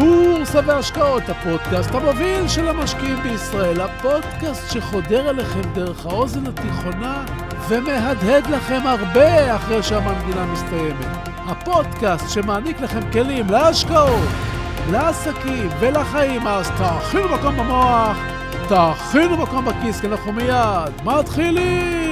בורסה והשקעות, הפודקאסט המוביל של המשקיעים בישראל, הפודקאסט שחודר אליכם דרך האוזן התיכונה ומהדהד לכם הרבה אחרי שהמנגינה מסתיימת. הפודקאסט שמעניק לכם כלים להשקעות, לעסקים ולחיים, אז תאכינו מקום במוח, תאכינו מקום בכיס, כי אנחנו מיד מתחילים!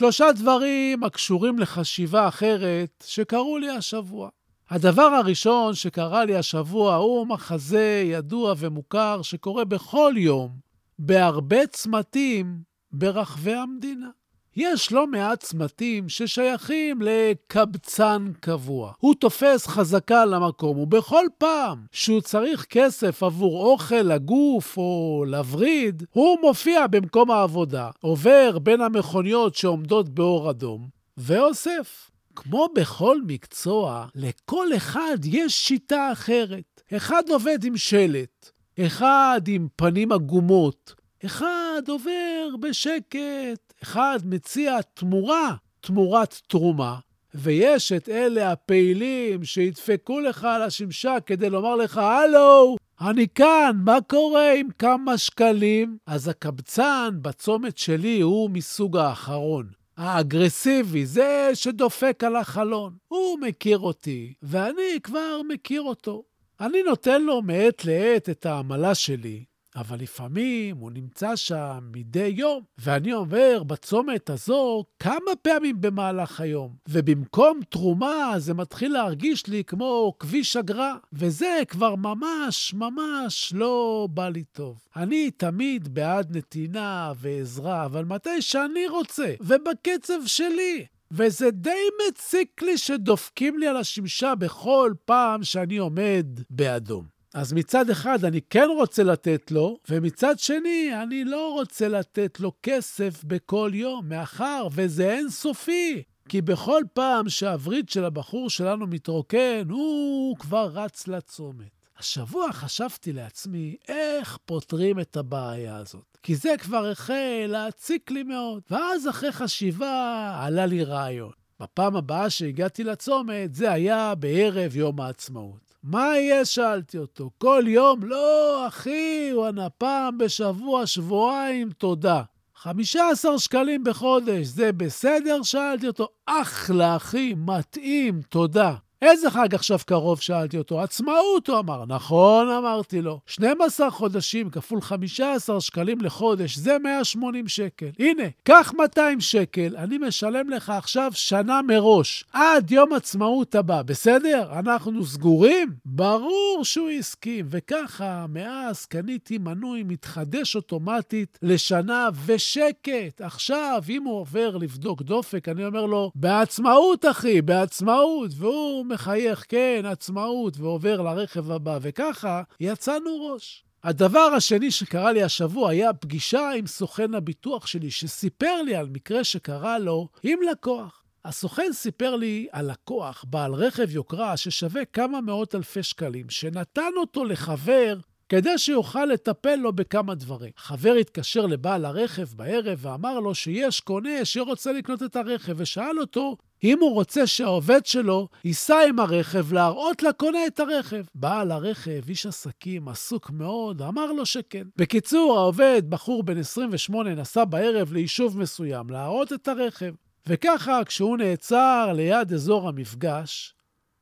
שלושה דברים הקשורים לחשיבה אחרת שקרו לי השבוע. הדבר הראשון שקרה לי השבוע הוא מחזה ידוע ומוכר שקורה בכל יום, בהרבה צמתים ברחבי המדינה. יש לא מעט צמתים ששייכים לקבצן קבוע. הוא תופס חזקה למקום, ובכל פעם שהוא צריך כסף עבור אוכל לגוף או לווריד, הוא מופיע במקום העבודה, עובר בין המכוניות שעומדות באור אדום, ואוסף. כמו בכל מקצוע, לכל אחד יש שיטה אחרת. אחד עובד עם שלט, אחד עם פנים עגומות, אחד עובר בשקט, אחד מציע תמורה, תמורת תרומה, ויש את אלה הפעילים שידפקו לך על השמשה כדי לומר לך, הלו, אני כאן, מה קורה עם כמה שקלים? אז הקבצן בצומת שלי הוא מסוג האחרון. האגרסיבי, זה שדופק על החלון. הוא מכיר אותי, ואני כבר מכיר אותו. אני נותן לו מעת לעת את העמלה שלי, אבל לפעמים הוא נמצא שם מדי יום, ואני אומר בצומת הזו כמה פעמים במהלך היום, ובמקום תרומה זה מתחיל להרגיש לי כמו כביש אגרה, וזה כבר ממש ממש לא בא לי טוב. אני תמיד בעד נתינה ועזרה, אבל מתי שאני רוצה, ובקצב שלי. וזה די מציק לי שדופקים לי על השמשה בכל פעם שאני עומד באדום. אז מצד אחד אני כן רוצה לתת לו, ומצד שני אני לא רוצה לתת לו כסף בכל יום, מאחר וזה אינסופי. כי בכל פעם שהווריד של הבחור שלנו מתרוקן, הוא כבר רץ לצומת. השבוע חשבתי לעצמי איך פותרים את הבעיה הזאת. כי זה כבר החל להציק לי מאוד. ואז אחרי חשיבה עלה לי רעיון. בפעם הבאה שהגעתי לצומת, זה היה בערב יום העצמאות. מה יהיה? שאלתי אותו. כל יום? לא, אחי, הוא ענה פעם בשבוע, שבועיים, תודה. 15 שקלים בחודש, זה בסדר? שאלתי אותו. אחלה, אחי, מתאים, תודה. איזה חג עכשיו קרוב? שאלתי אותו. עצמאות, הוא אמר. נכון, אמרתי לו. 12 חודשים כפול 15 שקלים לחודש, זה 180 שקל. הנה, קח 200 שקל, אני משלם לך עכשיו שנה מראש, עד יום עצמאות הבא, בסדר? אנחנו סגורים? ברור שהוא הסכים, וככה, מאז קניתי מנוי מתחדש אוטומטית לשנה ושקט. עכשיו, אם הוא עובר לבדוק דופק, אני אומר לו, בעצמאות, אחי, בעצמאות, והוא מחייך, כן, עצמאות, ועובר לרכב הבא, וככה יצאנו ראש. הדבר השני שקרה לי השבוע היה פגישה עם סוכן הביטוח שלי, שסיפר לי על מקרה שקרה לו עם לקוח. הסוכן סיפר לי על לקוח, בעל רכב יוקרה ששווה כמה מאות אלפי שקלים, שנתן אותו לחבר כדי שיוכל לטפל לו בכמה דברים. חבר התקשר לבעל הרכב בערב ואמר לו שיש קונה שרוצה לקנות את הרכב, ושאל אותו אם הוא רוצה שהעובד שלו ייסע עם הרכב להראות לקונה את הרכב. בעל הרכב, איש עסקים, עסוק מאוד, אמר לו שכן. בקיצור, העובד, בחור בן 28, נסע בערב ליישוב מסוים להראות את הרכב. וככה, כשהוא נעצר ליד אזור המפגש,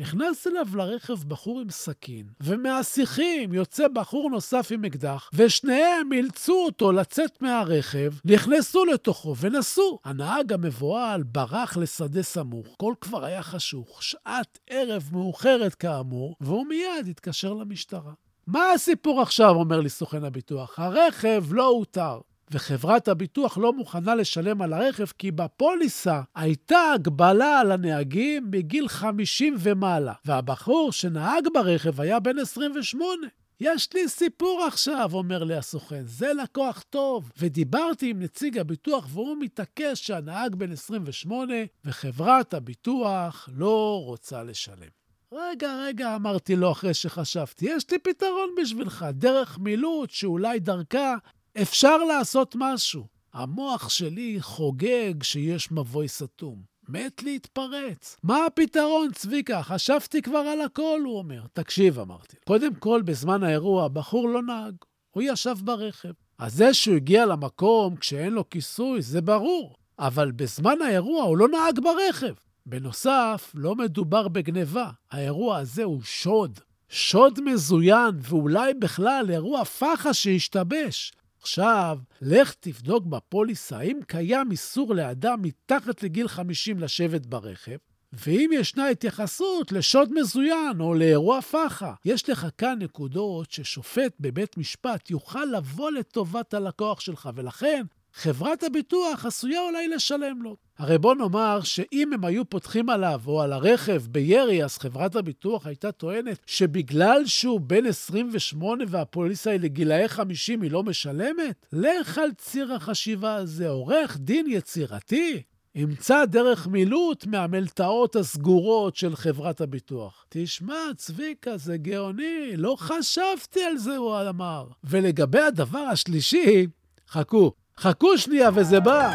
נכנס אליו לרכב בחור עם סכין, ומהשיחים יוצא בחור נוסף עם אקדח, ושניהם אילצו אותו לצאת מהרכב, נכנסו לתוכו ונסעו. הנהג המבוהל ברח לשדה סמוך, כל כבר היה חשוך, שעת ערב מאוחרת כאמור, והוא מיד התקשר למשטרה. מה הסיפור עכשיו, אומר לי סוכן הביטוח? הרכב לא אותר. וחברת הביטוח לא מוכנה לשלם על הרכב כי בפוליסה הייתה הגבלה על הנהגים מגיל 50 ומעלה, והבחור שנהג ברכב היה בן 28. יש לי סיפור עכשיו, אומר לי הסוכן, זה לקוח טוב. ודיברתי עם נציג הביטוח והוא מתעקש שהנהג בן 28 וחברת הביטוח לא רוצה לשלם. רגע, רגע, אמרתי לו אחרי שחשבתי, יש לי פתרון בשבילך, דרך מילוט שאולי דרכה אפשר לעשות משהו. המוח שלי חוגג שיש מבוי סתום. מת להתפרץ. מה הפתרון, צביקה? חשבתי כבר על הכל, הוא אומר. תקשיב, אמרתי. קודם כל, בזמן האירוע, בחור לא נהג. הוא ישב ברכב. אז זה שהוא הגיע למקום כשאין לו כיסוי, זה ברור. אבל בזמן האירוע הוא לא נהג ברכב. בנוסף, לא מדובר בגניבה. האירוע הזה הוא שוד. שוד מזוין, ואולי בכלל אירוע פח"ע שהשתבש. עכשיו, לך תבדוק בפוליסה האם קיים איסור לאדם מתחת לגיל 50 לשבת ברכב, ואם ישנה התייחסות לשוד מזוין או לאירוע פח"ע. יש לך כאן נקודות ששופט בבית משפט יוכל לבוא לטובת הלקוח שלך, ולכן חברת הביטוח עשויה אולי לשלם לו. הרי בוא נאמר שאם הם היו פותחים עליו או על הרכב בירי, אז חברת הביטוח הייתה טוענת שבגלל שהוא בן 28 והפוליסה היא לגילאי 50 היא לא משלמת? לך על ציר החשיבה הזה, עורך דין יצירתי. ימצא דרך מילוט מהמלתעות הסגורות של חברת הביטוח. תשמע, צביקה, זה גאוני, לא חשבתי על זה, הוא אמר. ולגבי הדבר השלישי, חכו, חכו שנייה וזה בא.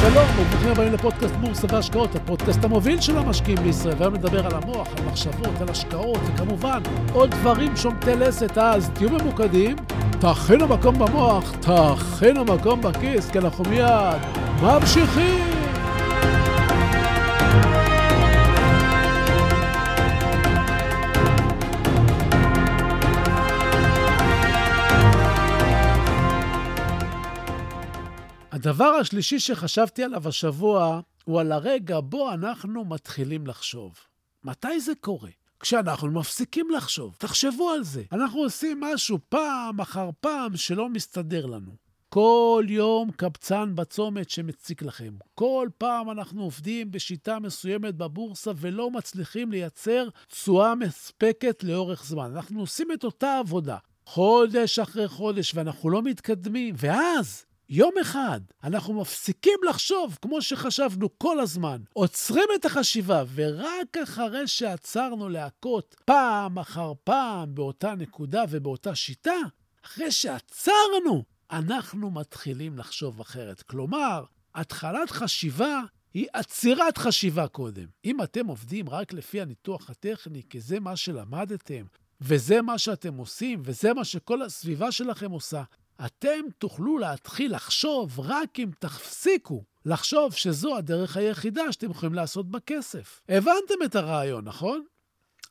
שלום, וברוכים הבאים לפודקאסט בורסה והשקעות, הפודקאסט המוביל של המשקיעים בישראל, והיום נדבר על המוח, על מחשבות, על השקעות, וכמובן, עוד דברים שומטי לסת, אז תהיו ממוקדים, תכינו מקום במוח, תכינו מקום בכיס, כי אנחנו מיד ממשיכים. הדבר השלישי שחשבתי עליו השבוע הוא על הרגע בו אנחנו מתחילים לחשוב. מתי זה קורה? כשאנחנו מפסיקים לחשוב. תחשבו על זה. אנחנו עושים משהו פעם אחר פעם שלא מסתדר לנו. כל יום קבצן בצומת שמציק לכם. כל פעם אנחנו עובדים בשיטה מסוימת בבורסה ולא מצליחים לייצר תשואה מספקת לאורך זמן. אנחנו עושים את אותה עבודה, חודש אחרי חודש, ואנחנו לא מתקדמים. ואז יום אחד אנחנו מפסיקים לחשוב כמו שחשבנו כל הזמן, עוצרים את החשיבה, ורק אחרי שעצרנו להכות פעם אחר פעם באותה נקודה ובאותה שיטה, אחרי שעצרנו, אנחנו מתחילים לחשוב אחרת. כלומר, התחלת חשיבה היא עצירת חשיבה קודם. אם אתם עובדים רק לפי הניתוח הטכני, כי זה מה שלמדתם, וזה מה שאתם עושים, וזה מה שכל הסביבה שלכם עושה, אתם תוכלו להתחיל לחשוב רק אם תפסיקו לחשוב שזו הדרך היחידה שאתם יכולים לעשות בכסף. הבנתם את הרעיון, נכון?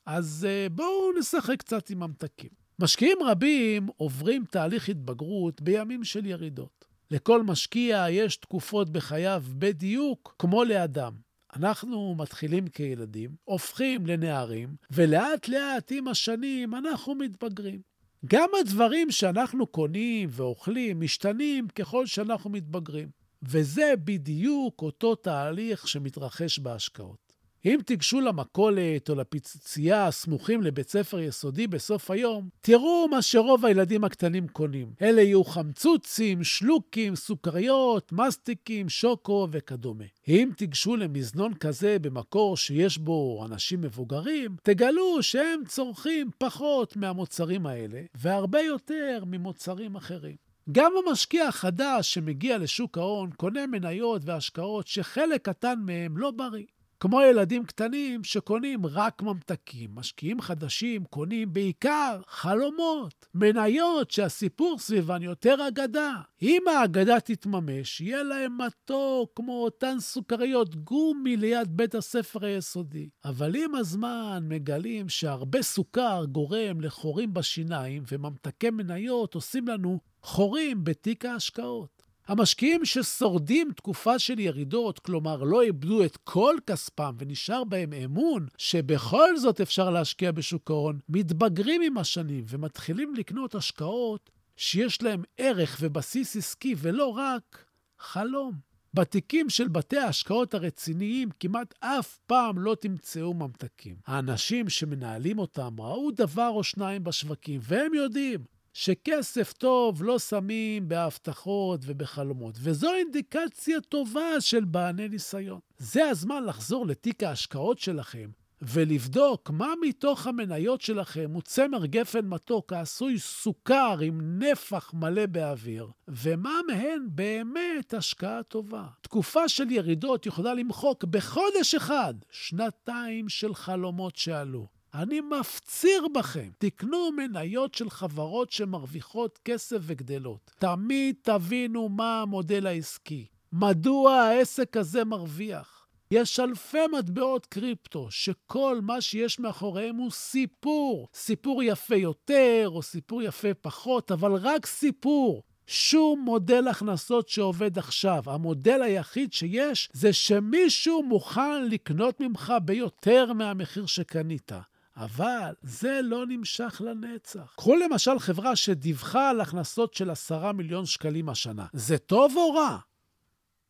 אז uh, בואו נשחק קצת עם ממתקים. משקיעים רבים עוברים תהליך התבגרות בימים של ירידות. לכל משקיע יש תקופות בחייו בדיוק כמו לאדם. אנחנו מתחילים כילדים, הופכים לנערים, ולאט לאט עם השנים אנחנו מתבגרים. גם הדברים שאנחנו קונים ואוכלים משתנים ככל שאנחנו מתבגרים. וזה בדיוק אותו תהליך שמתרחש בהשקעות. אם תיגשו למכולת או לפיצוצייה הסמוכים לבית ספר יסודי בסוף היום, תראו מה שרוב הילדים הקטנים קונים. אלה יהיו חמצוצים, שלוקים, סוכריות, מסטיקים, שוקו וכדומה. אם תיגשו למזנון כזה במקור שיש בו אנשים מבוגרים, תגלו שהם צורכים פחות מהמוצרים האלה, והרבה יותר ממוצרים אחרים. גם המשקיע החדש שמגיע לשוק ההון קונה מניות והשקעות שחלק קטן מהם לא בריא. כמו ילדים קטנים שקונים רק ממתקים. משקיעים חדשים קונים בעיקר חלומות, מניות שהסיפור סביבן יותר אגדה. אם האגדה תתממש, יהיה להם מתוק כמו אותן סוכריות גומי ליד בית הספר היסודי. אבל עם הזמן מגלים שהרבה סוכר גורם לחורים בשיניים, וממתקי מניות עושים לנו חורים בתיק ההשקעות. המשקיעים ששורדים תקופה של ירידות, כלומר לא איבדו את כל כספם ונשאר בהם אמון שבכל זאת אפשר להשקיע בשוק ההון, מתבגרים עם השנים ומתחילים לקנות השקעות שיש להם ערך ובסיס עסקי ולא רק חלום. בתיקים של בתי ההשקעות הרציניים כמעט אף פעם לא תמצאו ממתקים. האנשים שמנהלים אותם ראו דבר או שניים בשווקים, והם יודעים שכסף טוב לא שמים בהבטחות ובחלומות, וזו אינדיקציה טובה של בעלי ניסיון. זה הזמן לחזור לתיק ההשקעות שלכם ולבדוק מה מתוך המניות שלכם הוא צמר גפן מתוק העשוי סוכר עם נפח מלא באוויר, ומה מהן באמת השקעה טובה. תקופה של ירידות יכולה למחוק בחודש אחד שנתיים של חלומות שעלו. אני מפציר בכם, תקנו מניות של חברות שמרוויחות כסף וגדלות. תמיד תבינו מה המודל העסקי. מדוע העסק הזה מרוויח? יש אלפי מטבעות קריפטו, שכל מה שיש מאחוריהם הוא סיפור. סיפור יפה יותר או סיפור יפה פחות, אבל רק סיפור. שום מודל הכנסות שעובד עכשיו. המודל היחיד שיש זה שמישהו מוכן לקנות ממך ביותר מהמחיר שקנית. אבל זה לא נמשך לנצח. קחו למשל חברה שדיווחה על הכנסות של עשרה מיליון שקלים השנה. זה טוב או רע?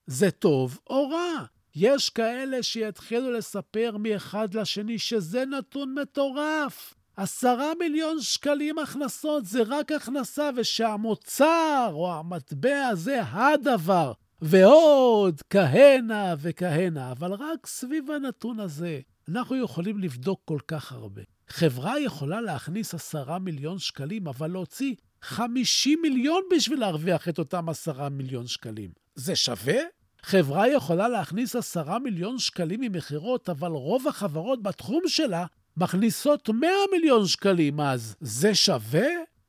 זה טוב או רע? יש כאלה שיתחילו לספר מאחד לשני שזה נתון מטורף. עשרה מיליון שקלים הכנסות זה רק הכנסה, ושהמוצר או המטבע זה הדבר. ועוד כהנה וכהנה, אבל רק סביב הנתון הזה אנחנו יכולים לבדוק כל כך הרבה. חברה יכולה להכניס עשרה מיליון שקלים, אבל להוציא 50 מיליון בשביל להרוויח את אותם עשרה מיליון שקלים. זה שווה? חברה יכולה להכניס עשרה מיליון שקלים ממכירות, אבל רוב החברות בתחום שלה מכניסות 100 מיליון שקלים, אז זה שווה?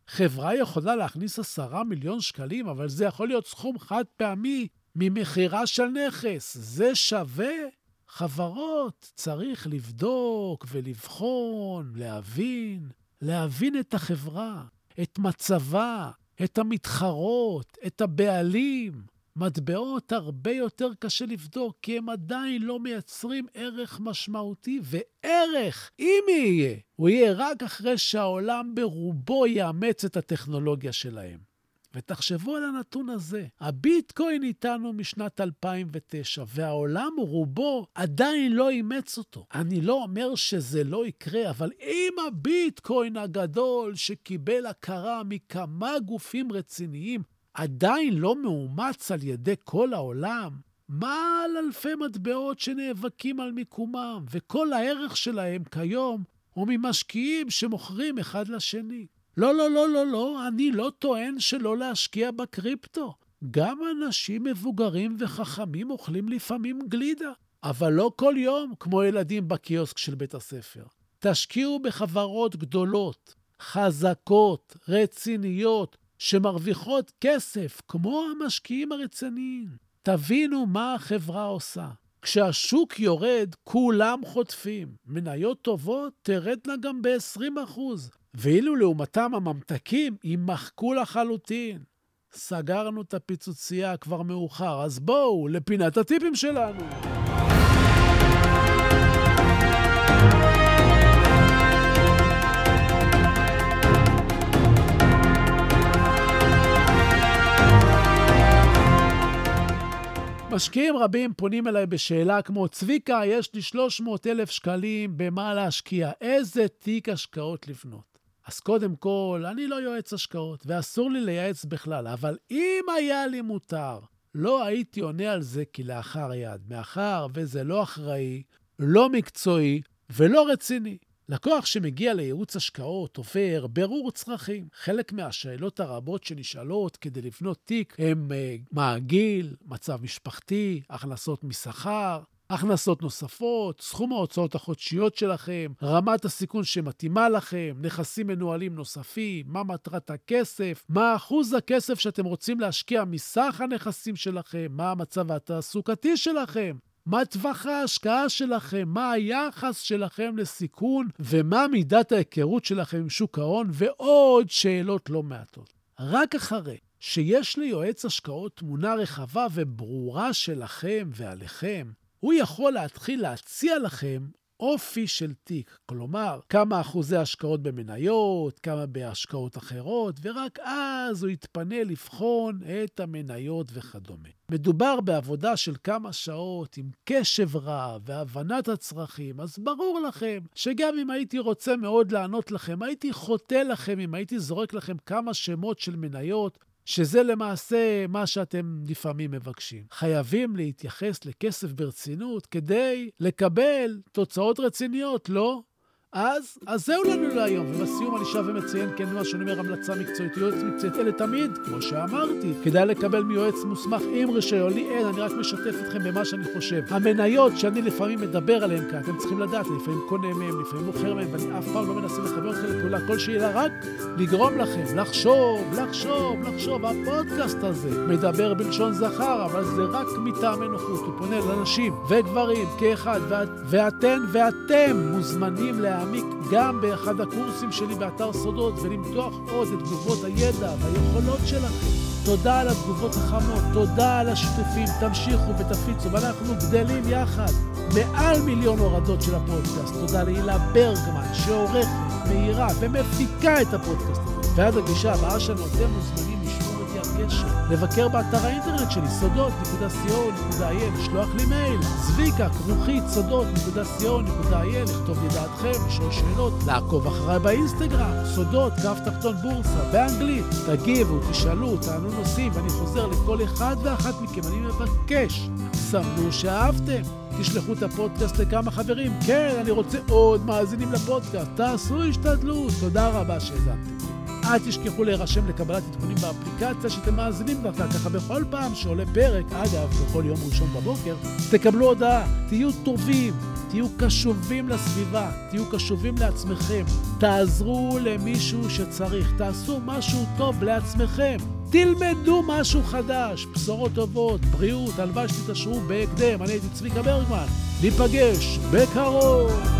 חברה יכולה להכניס עשרה מיליון שקלים, אבל זה יכול להיות סכום חד פעמי ממכירה של נכס. זה שווה? חברות צריך לבדוק ולבחון, להבין, להבין את החברה, את מצבה, את המתחרות, את הבעלים. מטבעות הרבה יותר קשה לבדוק, כי הם עדיין לא מייצרים ערך משמעותי, וערך, אם יהיה, הוא יהיה רק אחרי שהעולם ברובו יאמץ את הטכנולוגיה שלהם. ותחשבו על הנתון הזה, הביטקוין איתנו משנת 2009, והעולם רובו עדיין לא אימץ אותו. אני לא אומר שזה לא יקרה, אבל אם הביטקוין הגדול שקיבל הכרה מכמה גופים רציניים, עדיין לא מאומץ על ידי כל העולם, מה על אלפי מטבעות שנאבקים על מיקומם, וכל הערך שלהם כיום הוא ממשקיעים שמוכרים אחד לשני. לא, לא, לא, לא, לא, אני לא טוען שלא להשקיע בקריפטו. גם אנשים מבוגרים וחכמים אוכלים לפעמים גלידה, אבל לא כל יום, כמו ילדים בקיוסק של בית הספר. תשקיעו בחברות גדולות, חזקות, רציניות, שמרוויחות כסף, כמו המשקיעים הרציניים. תבינו מה החברה עושה. כשהשוק יורד, כולם חוטפים. מניות טובות תרדנה גם ב-20%. ואילו לעומתם הממתקים יימחקו לחלוטין. סגרנו את הפיצוצייה, כבר מאוחר, אז בואו לפינת הטיפים שלנו. משקיעים רבים פונים אליי בשאלה כמו, צביקה, יש לי 300 אלף שקלים, במה להשקיע? איזה תיק השקעות לבנות? אז קודם כל, אני לא יועץ השקעות, ואסור לי לייעץ בכלל, אבל אם היה לי מותר, לא הייתי עונה על זה כלאחר יד, מאחר וזה לא אחראי, לא מקצועי ולא רציני. לקוח שמגיע לייעוץ השקעות עובר ברור צרכים. חלק מהשאלות הרבות שנשאלות כדי לבנות תיק הם uh, מה הגיל, מצב משפחתי, הכנסות משכר, הכנסות נוספות, סכום ההוצאות החודשיות שלכם, רמת הסיכון שמתאימה לכם, נכסים מנוהלים נוספים, מה מטרת הכסף, מה אחוז הכסף שאתם רוצים להשקיע מסך הנכסים שלכם, מה המצב התעסוקתי שלכם. מה טווח ההשקעה שלכם, מה היחס שלכם לסיכון ומה מידת ההיכרות שלכם עם שוק ההון, ועוד שאלות לא מעטות. רק אחרי שיש ליועץ השקעות תמונה רחבה וברורה שלכם ועליכם, הוא יכול להתחיל להציע לכם אופי של תיק, כלומר, כמה אחוזי השקעות במניות, כמה בהשקעות אחרות, ורק אז הוא יתפנה לבחון את המניות וכדומה. מדובר בעבודה של כמה שעות עם קשב רב והבנת הצרכים, אז ברור לכם שגם אם הייתי רוצה מאוד לענות לכם, הייתי חוטא לכם אם הייתי זורק לכם כמה שמות של מניות שזה למעשה מה שאתם לפעמים מבקשים. חייבים להתייחס לכסף ברצינות כדי לקבל תוצאות רציניות, לא? אז, אז זהו לנו להיום. ובסיום אני שב ומציין, כן, מה שאני אומר, המלצה מקצועית, יועץ מקצועית, אלה תמיד, כמו שאמרתי, כדאי לקבל מיועץ מוסמך עם רישיון. לי אין, אני רק משתף אתכם במה שאני חושב. המניות שאני לפעמים מדבר עליהן כאן, אתם צריכים לדעת, אני לפעמים קונה מהן, לפעמים מוכר מהן, ואני אף פעם לא מנסה לחבר אתכם לפעולה כלשהי, אלא רק לגרום לכם לחשוב, לחשוב, לחשוב. הפודקאסט הזה מדבר בלשון זכר, אבל זה רק מטעמי נוחות. הוא פונה לנשים וגברים כאחד, ואת, ואתן ואתם מוזמנים לה... להעמיק גם באחד הקורסים שלי באתר סודות ולמתוח עוד את תגובות הידע והיכולות שלכם. תודה על התגובות החמות, תודה על השיתופים, תמשיכו ותפיצו, ואנחנו גדלים יחד. מעל מיליון הורדות של הפודקאסט. תודה להילה ברגמן, שעורכת, מהירה ומפיקה את הפודקאסט הזה. ועד הגישה הבאה שלנו, אתם מוזמנים הקשר, לבקר באתר האינטרנט שלי, סודות.co.il, לשלוח לי מייל, צביקה, כרוכית, סודות.co.il, לכתוב ידעתכם, לשאול שאלות, לעקוב אחריי באינסטגרם, סודות, קו תחתון בורסה, באנגלית. תגיבו, תשאלו, תענו נושאים, ואני חוזר לכל אחד ואחת מכם, אני מבקש, סמנו שאהבתם. תשלחו את הפודקאסט לכמה חברים. כן, אני רוצה עוד מאזינים לפודקאסט. תעשו השתדלות. תודה רבה שהאזנתם. אל תשכחו להירשם לקבלת עדכונים באפליקציה שאתם מאזינים דרכה, ככה בכל פעם שעולה פרק, אגב, בכל יום ראשון בבוקר, תקבלו הודעה, תהיו טובים, תהיו קשובים לסביבה, תהיו קשובים לעצמכם, תעזרו למישהו שצריך, תעשו משהו טוב לעצמכם. תלמדו משהו חדש, בשורות טובות, בריאות, הלוואי שתתעשרו בהקדם. אני הייתי צביקה ברגמן, ניפגש בקרוב.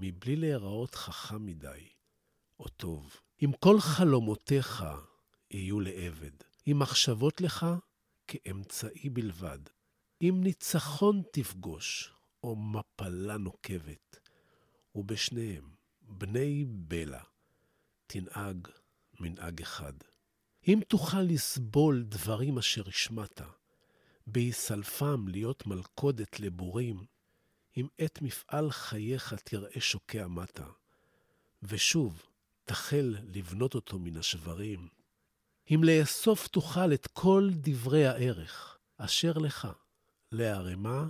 מבלי להיראות חכם מדי או טוב. אם כל חלומותיך יהיו לעבד, אם מחשבות לך כאמצעי בלבד, אם ניצחון תפגוש או מפלה נוקבת, ובשניהם, בני בלע, תנהג מנהג אחד. אם תוכל לסבול דברים אשר השמעת, בהיסלפם להיות מלכודת לבורים, אם את מפעל חייך תראה שוקע מטה, ושוב תחל לבנות אותו מן השברים, אם לאסוף תוכל את כל דברי הערך אשר לך, להרמה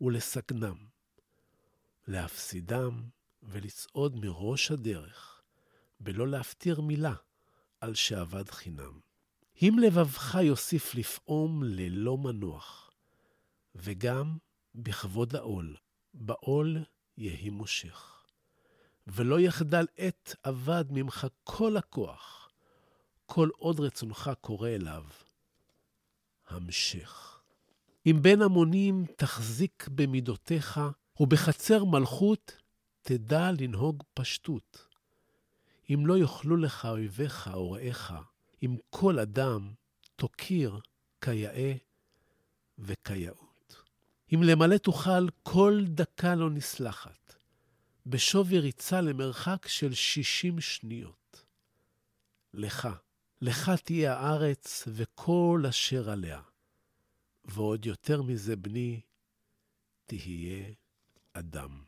ולסגנם, להפסידם ולצעוד מראש הדרך, בלא להפטיר מילה על שאבד חינם. אם לבבך יוסיף לפעום ללא מנוח, וגם בכבוד העול, בעול יהי מושך. ולא יחדל עת אבד ממך כל הכוח, כל עוד רצונך קורא אליו. המשך. אם בין המונים תחזיק במידותיך, ובחצר מלכות תדע לנהוג פשטות. אם לא יאכלו לך אויביך או רעיך, אם כל אדם תוקיר כיאה וכיאות. אם למלא תוכל, כל דקה לא נסלחת, בשווי ריצה למרחק של שישים שניות. לך, לך תהיה הארץ וכל אשר עליה, ועוד יותר מזה, בני, תהיה אדם.